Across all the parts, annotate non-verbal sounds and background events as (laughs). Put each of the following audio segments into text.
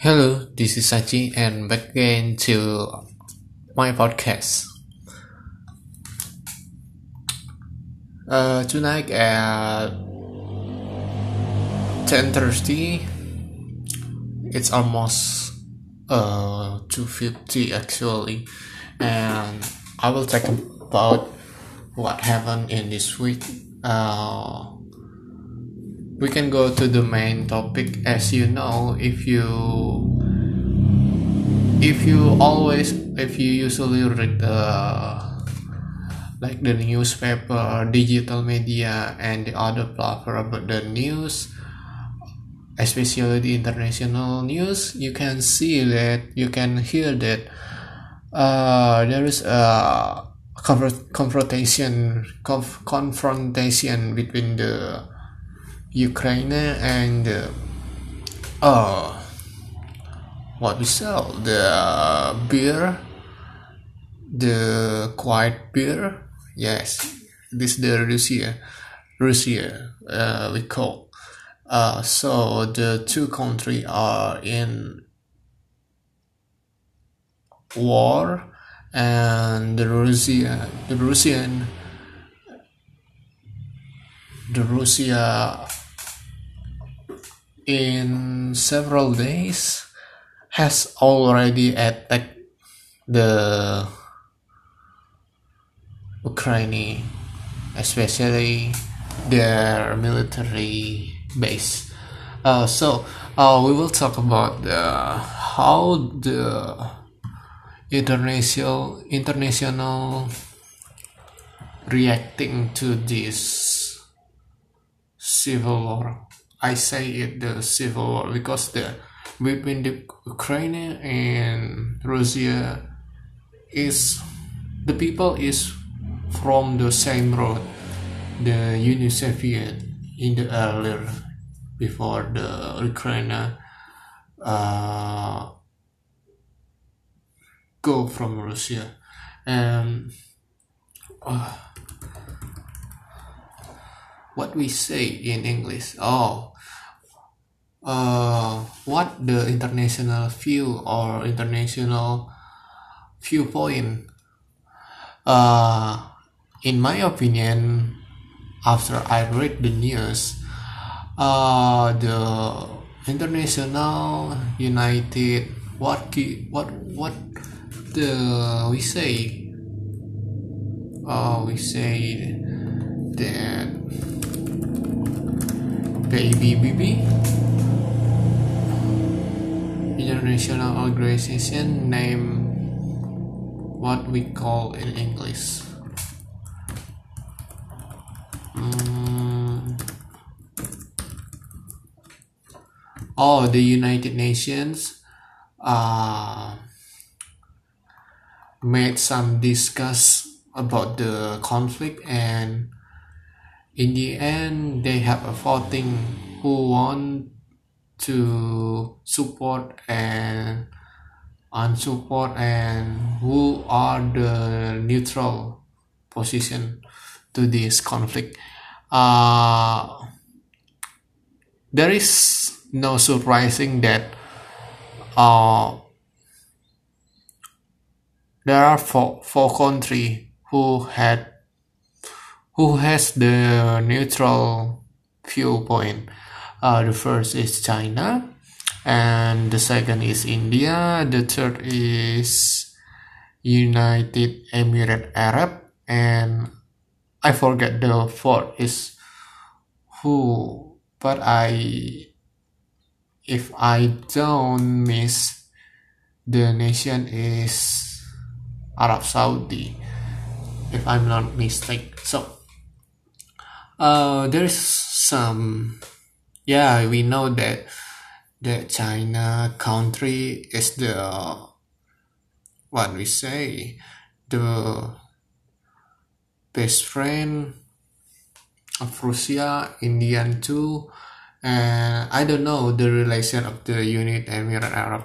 Hello, this is Sachi and back again to my podcast. Uh, tonight at 10.30, it's almost uh, 2.50 actually, and I will talk about what happened in this week. Uh, we can go to the main topic as you know if you if you always if you usually read the like the newspaper digital media and the other platform about the news especially the international news you can see that you can hear that uh, there is a confrontation conf- confrontation between the Ukraine and uh, uh, what we sell the beer the quiet beer? Yes this the Russia Russia uh, we call. Uh, so the two countries are in war and the Russia the Russian the Russia in several days has already attacked the Ukraine, especially their military base. Uh, so uh, we will talk about the, how the international international reacting to this civil war. I say it the civil war because the between the Ukraine and Russia is the people is from the same road the Union Soviet in the earlier before the Ukraine uh, go from Russia. And uh, what we say in English. Oh uh, what the international view or international viewpoint? Uh, in my opinion after I read the news uh, the international united what what what the we say uh, we say that. PBB international organization name what we call in English. Um, oh the United Nations uh, made some discuss about the conflict and in the end they have a voting who want to support and unsupport and who are the neutral position to this conflict. Uh, there is no surprising that uh, there are four, four countries who had who has the neutral viewpoint. Uh, the first is China, and the second is India. The third is United Emirates Arab, and I forget the fourth is who. But I, if I don't miss, the nation is Arab Saudi, if I'm not mistaken. Uh, there's some yeah we know that the china country is the what we say the best friend of russia indian too. And i don't know the relation of the unit emirate arab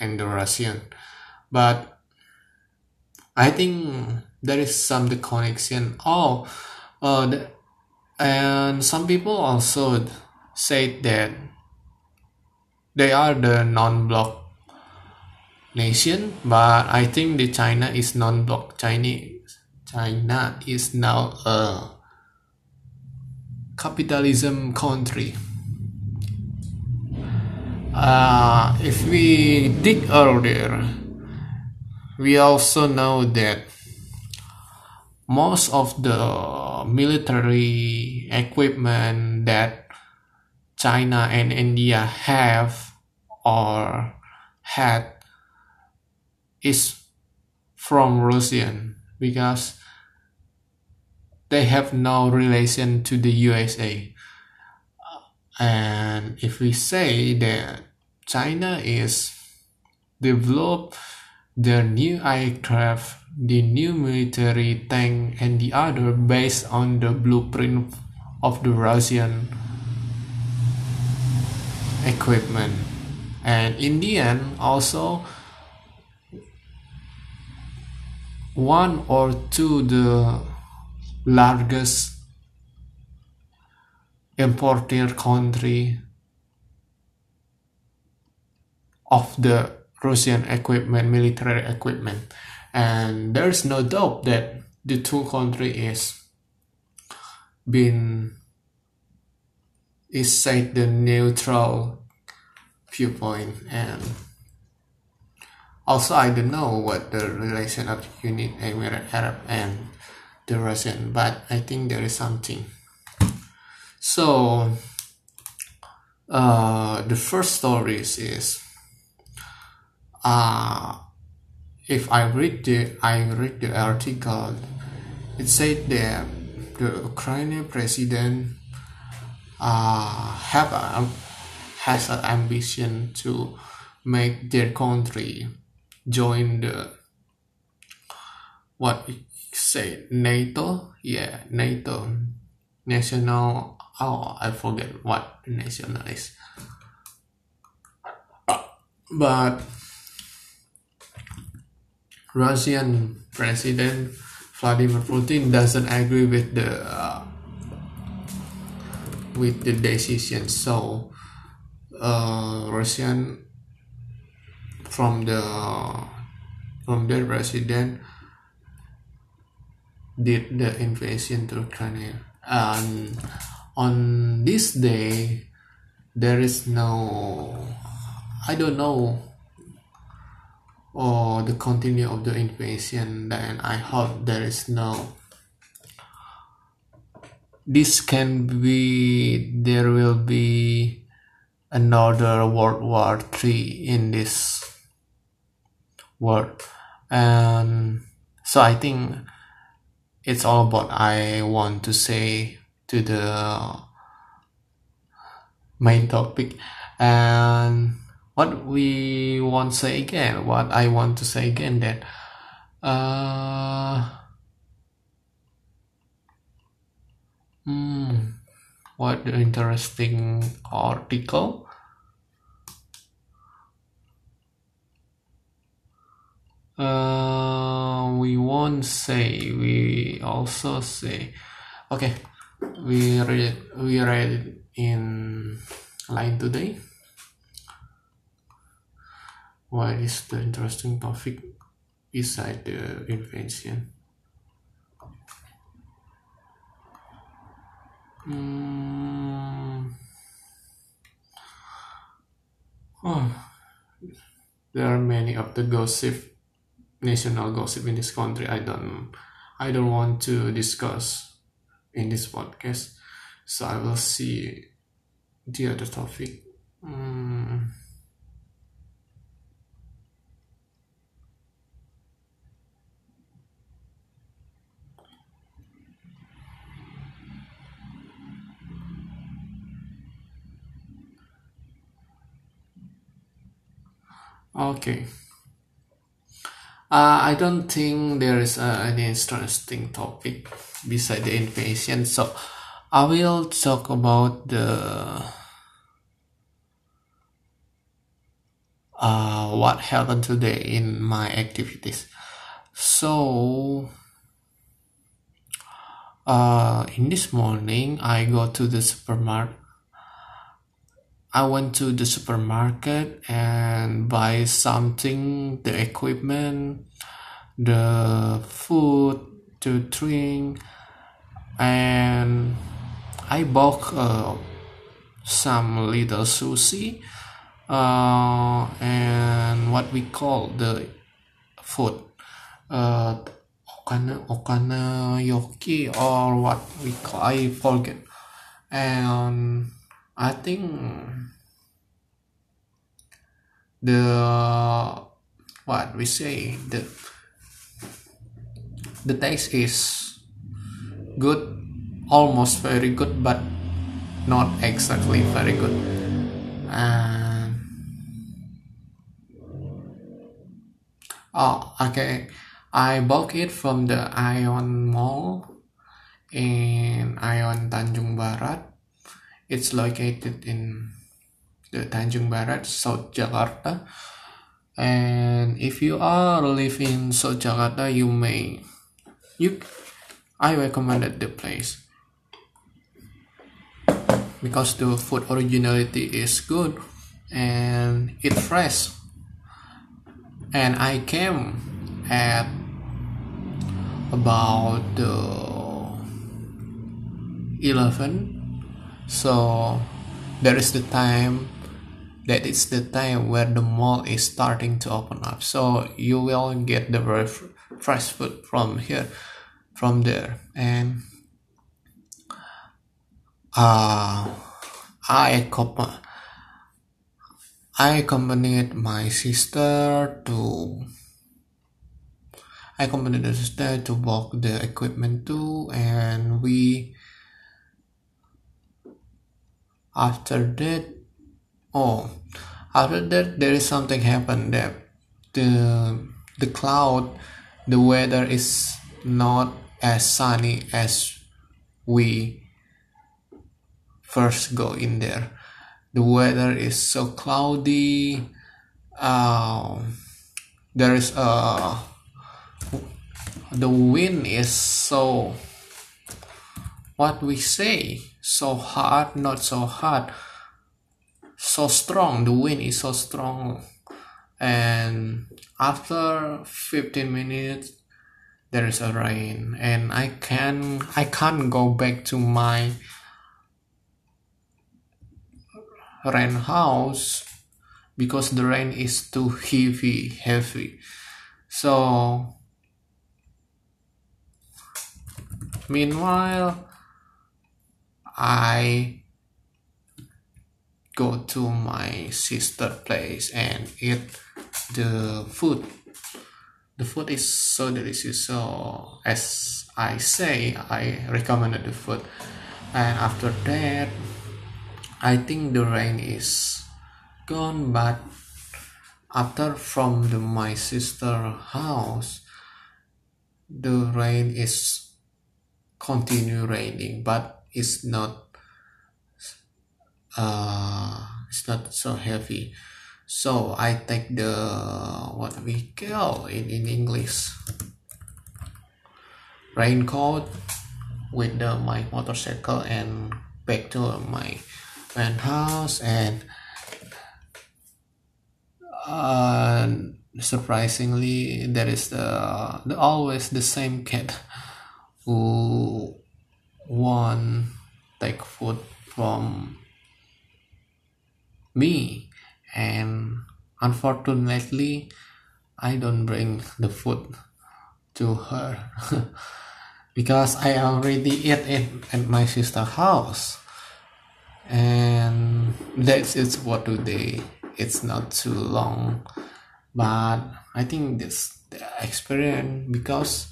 and the russian but i think there is some the connection. Oh uh, the, and some people also said that they are the non-block nation, but I think the China is non-block Chinese. China is now a capitalism country. Uh, if we dig earlier, we also know that most of the military equipment that China and India have or had is from Russian because they have no relation to the USA. And if we say that China is developed their new aircraft, the new military tank, and the other based on the blueprint of the Russian equipment. And in the end, also one or two the largest importer country of the Russian equipment, military equipment, and there's no doubt that the two country is been is said the neutral viewpoint. And also I don't know what the relation of the United Emirates Arab and the Russian but I think there is something. So uh, the first stories is uh, if I read the I read the article, it said that the Ukrainian president uh, have a, has an ambition to make their country join the what say NATO? Yeah NATO. National oh I forget what national is. But Russian President Vladimir Putin doesn't agree with the uh, with the decision. So uh, Russian from the from their president did the invasion to Ukraine and on this day there is no I don't know or the continue of the invasion then I hope there is no this can be there will be another World War Three in this world. And so I think it's all about I want to say to the main topic. And what we want to say again what i want to say again that uh hmm, what interesting article. Uh we won't say we also say okay we read we read in line today what is the interesting topic beside the invention? Mm. Oh, there are many of the gossip, national gossip in this country. I don't, I don't want to discuss in this podcast. So I will see the other topic. Mm. Okay. Uh, I don't think there is uh, any interesting topic beside the invasion, so I will talk about the uh, what happened today in my activities. So, uh, in this morning, I go to the supermarket I went to the supermarket and buy something, the equipment, the food to drink, and I bought uh, some little sushi uh, and what we call the food uh, okana okana yoki or what we call I forget. And I think the what we say the the taste is good almost very good but not exactly very good. And oh okay. I bought it from the Ion Mall in Ion Tanjung Barat it's located in the Tanjung Barat South Jakarta. And if you are living in South Jakarta you may you I recommended the place. Because the food originality is good and it fresh. And I came at about the 11 so there is the time that is the time where the mall is starting to open up. So you will get the very fresh food from here from there. And uh, I I accompanied my sister to I accompanied the sister to walk the equipment too and we after that oh after that there is something happened that the the cloud the weather is not as sunny as we first go in there. The weather is so cloudy. Uh, there is a the wind is so what we say so hard not so hard so strong the wind is so strong. And after 15 minutes there is a rain. And i can i can't go back to my rain house because the rain is too heavy heavy. So meanwhile i go to my sister place and eat the food. The food is so delicious. So as i say i recommended the food. And after that I think the rain is gone but after from the my sister house the rain is continue raining but it's not uh it's not so heavy. So i take the what we call in, in english raincoat with the, my motorcycle and back to my house and uh, surprisingly there is the, the always the same cat who won take food from me. And unfortunately i don't bring the food to her (laughs) because i already eat it at my sister's house. And that's it's what today it's not too long. But i think this experience because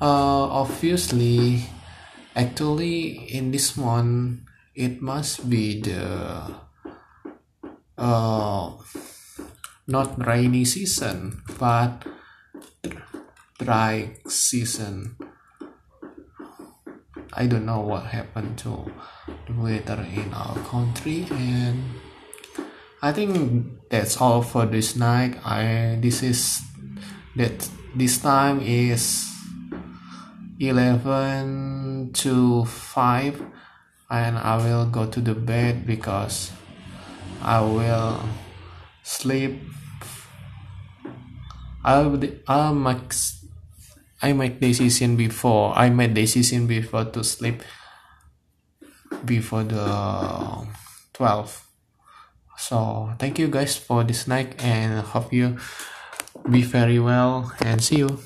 uh, obviously actually in this month it must be the uh, not rainy season but dry season. I don't know what happened to the weather in our country and I think that's all for this night. I this is that this time is 11 to 5 and I will go to the bed because I will sleep. I'll I'll make I make decision before I made decision before to sleep before the 12 so thank you guys for this night and hope you be very well and see you